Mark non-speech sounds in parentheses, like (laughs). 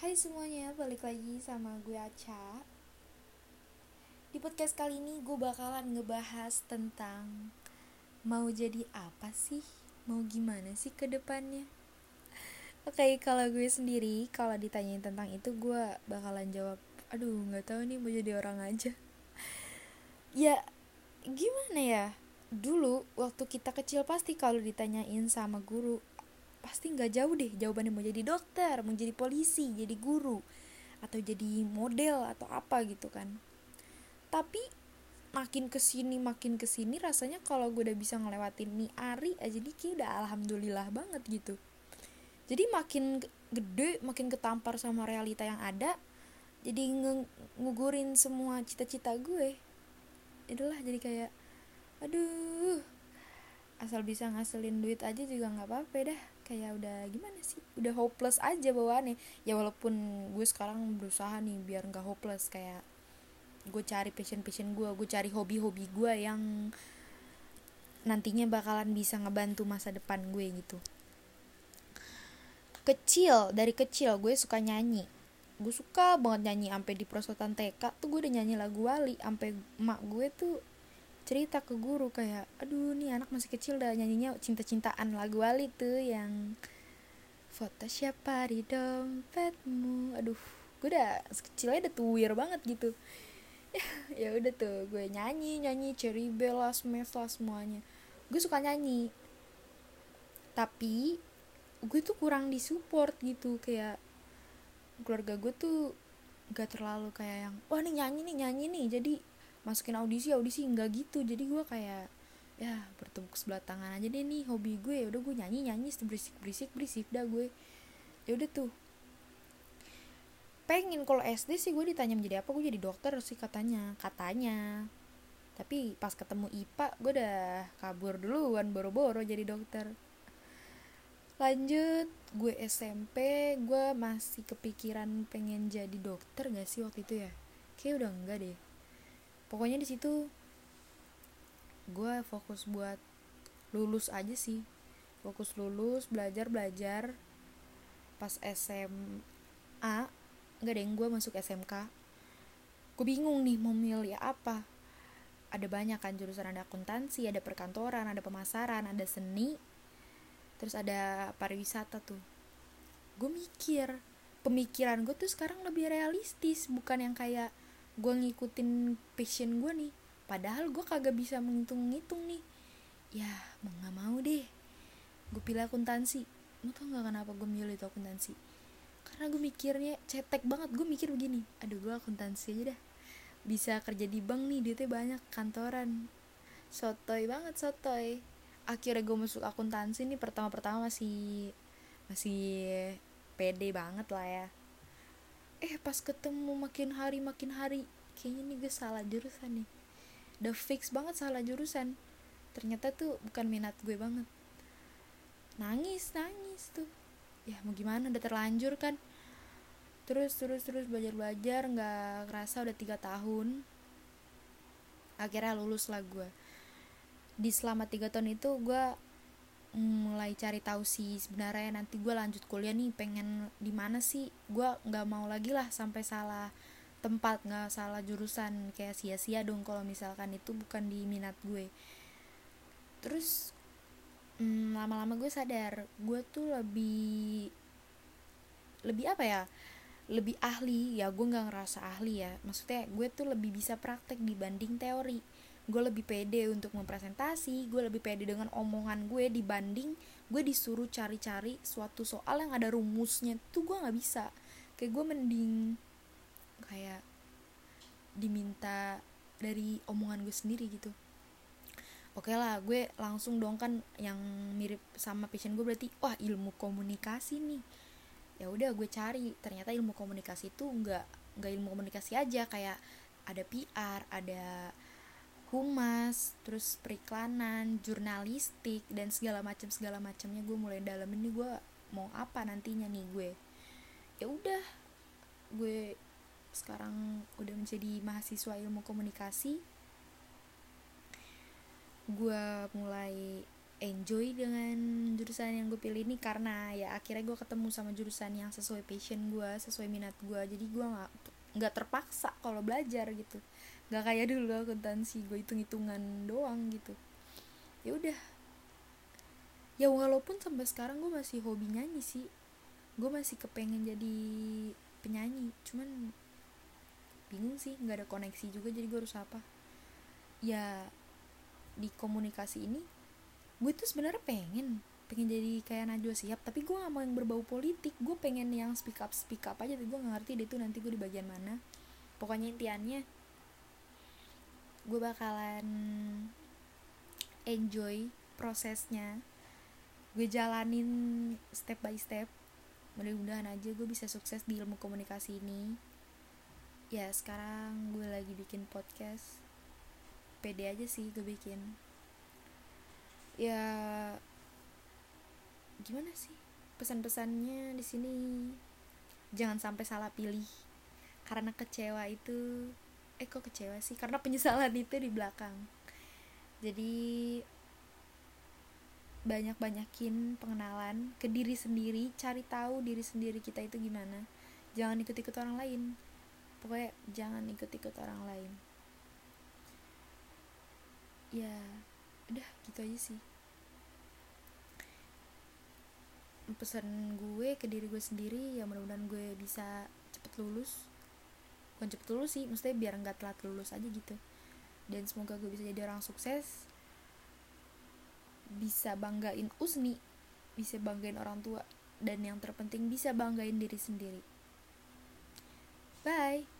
Hai semuanya, balik lagi sama gue Aca Di podcast kali ini gue bakalan ngebahas tentang Mau jadi apa sih? Mau gimana sih ke depannya? (laughs) Oke, kalau gue sendiri, kalau ditanyain tentang itu gue bakalan jawab Aduh, gak tahu nih mau jadi orang aja (laughs) Ya, gimana ya? Dulu, waktu kita kecil pasti kalau ditanyain sama guru pasti nggak jauh deh jawabannya mau jadi dokter mau jadi polisi jadi guru atau jadi model atau apa gitu kan. Tapi makin ke sini makin ke sini rasanya kalau gue udah bisa ngelewatin nih Ari aja nih kayak udah alhamdulillah banget gitu. Jadi makin gede makin ketampar sama realita yang ada jadi ngugurin semua cita-cita gue. Itulah jadi kayak aduh asal bisa ngasilin duit aja juga nggak apa-apa dah kayak udah gimana sih? Udah hopeless aja bawaannya. Ya walaupun gue sekarang berusaha nih biar nggak hopeless kayak gue cari passion passion gue gue cari hobi hobi gue yang nantinya bakalan bisa ngebantu masa depan gue gitu. Kecil dari kecil gue suka nyanyi. Gue suka banget nyanyi sampai di prosotan TK tuh gue udah nyanyi lagu wali. Sampai emak gue tuh cerita ke guru kayak aduh nih anak masih kecil udah nyanyinya cinta-cintaan lagu wali tuh yang foto siapa di dompetmu aduh gue udah kecilnya udah tuwir banget gitu. (laughs) Ya udah tuh gue nyanyi nyanyi cherry smash lah semuanya. Gue suka nyanyi. Tapi gue tuh kurang disupport gitu kayak keluarga gue tuh gak terlalu kayak yang wah nih nyanyi nih nyanyi nih. Jadi masukin audisi audisi enggak gitu. Jadi gue kayak ya bertepuk sebelah tangan aja deh nih hobi gue. Ya udah gue nyanyi nyanyi berisik berisik berisik dah gue. Ya udah tuh. Pengen kalau SD sih gue ditanya menjadi apa gue jadi dokter sih katanya katanya. Tapi pas ketemu IPA gue udah kabur duluan boro-boro jadi dokter. Lanjut gue SMP gue masih kepikiran pengen jadi dokter gak sih waktu itu ya? Kayak udah enggak deh pokoknya di situ gue fokus buat lulus aja sih. Fokus lulus belajar belajar. Pas SMA nggak deh gue masuk SMK gue bingung nih mau milih apa. Ada banyak kan jurusan ada akuntansi ada perkantoran ada pemasaran ada seni terus ada pariwisata tuh. Gue mikir pemikiran gue tuh sekarang lebih realistis bukan yang kayak gue ngikutin passion gue nih. Padahal gue kagak bisa menghitung-ngitung nih. Ya mau nggak mau deh. Gue pilih akuntansi. Mau tau nggak kenapa gue milih itu akuntansi? Karena gue mikirnya cetek banget. Gue mikir begini aduh gue akuntansi aja dah. Bisa kerja di bank nih duitnya banyak kantoran. Sotoy banget sotoy. Akhirnya gue masuk akuntansi nih pertama-pertama masih masih pede banget lah ya eh pas ketemu makin hari makin hari kayaknya nih gue salah jurusan nih. Udah fix banget salah jurusan. Ternyata tuh bukan minat gue banget. Nangis nangis tuh. Ya mau gimana? Udah terlanjur kan. Terus terus terus belajar belajar nggak kerasa udah tiga tahun. Akhirnya lulus lah gue. Di selama tiga tahun itu gue mulai cari tahu sih sebenarnya nanti gue lanjut kuliah nih pengen di mana sih. Gue nggak mau lagi lah sampai salah tempat nggak salah jurusan. Kayak sia-sia dong kalau misalkan itu bukan di minat gue. Terus hmm, lama-lama gue sadar gue tuh lebih lebih apa ya? Lebih ahli. Ya gue nggak ngerasa ahli ya. Maksudnya gue tuh lebih bisa praktek dibanding teori gue lebih pede untuk mempresentasi gue lebih pede dengan omongan gue dibanding gue disuruh cari-cari suatu soal yang ada rumusnya. Tuh gue nggak bisa. Kayak gue mending kayak diminta dari omongan gue sendiri gitu. Oke lah gue langsung dong kan yang mirip sama passion gue berarti wah ilmu komunikasi nih. Ya udah gue cari. Ternyata ilmu komunikasi itu nggak nggak ilmu komunikasi aja. Kayak ada PR ada humas terus periklanan jurnalistik dan segala macam segala macamnya gue mulai dalam ini gue mau apa nantinya nih gue. Ya udah gue sekarang udah menjadi mahasiswa ilmu komunikasi. Gue mulai enjoy dengan jurusan yang gue pilih ini karena ya akhirnya gue ketemu sama jurusan yang sesuai passion gue sesuai minat gue jadi gue nggak nggak terpaksa kalau belajar gitu nggak kayak dulu akuntansi gue hitung hitungan doang gitu. Ya udah. Ya walaupun sampai sekarang gue masih hobi nyanyi sih. Gue masih kepengen jadi penyanyi. Cuman bingung sih nggak ada koneksi juga jadi gue harus apa. Ya di komunikasi ini gue tuh sebenarnya pengen pengen jadi kayak Najwa Siap tapi gue gak mau yang berbau politik. Gue pengen yang speak up speak up aja tapi gue gak ngerti deh tuh nanti gue di bagian mana. Pokoknya intiannya gue bakalan enjoy prosesnya. Gue jalanin step by step. Mudah-mudahan aja gue bisa sukses di ilmu komunikasi ini. Ya sekarang gue lagi bikin podcast. Pede aja sih gue bikin. Ya gimana sih pesan-pesannya di sini? Jangan sampai salah pilih. Karena kecewa itu eh kok kecewa sih? Karena penyesalan itu di belakang. Jadi banyak-banyakin pengenalan ke diri sendiri cari tahu diri sendiri kita itu gimana. Jangan ikut-ikut orang lain. Pokoknya jangan ikut-ikut orang lain. Ya udah gitu aja sih. Pesan gue ke diri gue sendiri ya mudah-mudahan gue bisa cepet lulus bukan cepet lulus sih maksudnya biar nggak telat lulus aja gitu. Dan semoga gue bisa jadi orang sukses. Bisa banggain Usni bisa banggain orang tua dan yang terpenting bisa banggain diri sendiri. Bye